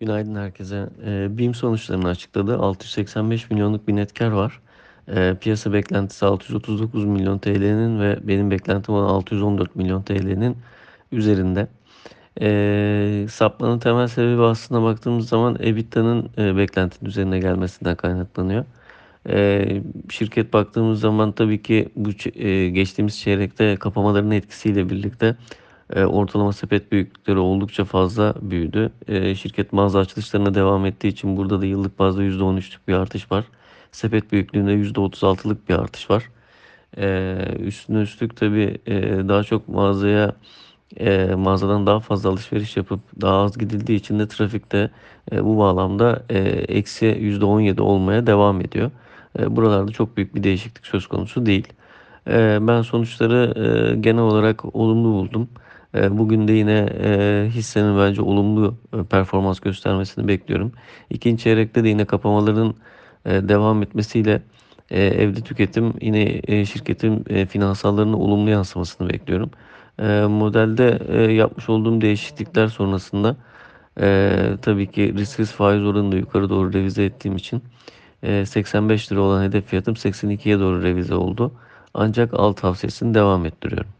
Günaydın herkese. Eee, BİM sonuçlarını açıkladı. 685 milyonluk bir net kar var. Eee, piyasa beklentisi 639 milyon TL'nin ve benim beklentim olan 614 milyon TL'nin üzerinde. Sapmanın temel sebebi aslında baktığımız zaman EBITDA'nın e, beklentinin üzerine gelmesinden kaynaklanıyor. Şirket baktığımız zaman tabii ki bu e, geçtiğimiz çeyrekte kapamaların etkisiyle birlikte e, ortalama sepet büyüklükleri oldukça fazla büyüdü. E, şirket mağaza açılışlarına devam ettiği için burada da yıllık bazda %13'lük bir artış var. Sepet büyüklüğünde %36'lık bir artış var. E, üstüne üstlük tabii daha çok mağazaya mağazadan daha fazla alışveriş yapıp daha az gidildiği için de trafikte bu bağlamda eksi %17 olmaya devam ediyor. Buralarda çok büyük bir değişiklik söz konusu değil. Ben sonuçları genel olarak olumlu buldum. E, bugün de yine e, hissenin bence olumlu e, performans göstermesini bekliyorum. İkinci çeyrekte de yine kapamaların e, devam etmesiyle evde tüketim yine şirketin finansallarına olumlu yansımasını bekliyorum. Modelde yapmış olduğum değişiklikler sonrasında tabii ki risksiz faiz oranını yukarı doğru revize ettiğim için e, 85 lira olan hedef fiyatım 82'ye doğru revize oldu. Ancak alt tavsiyesini devam ettiriyorum.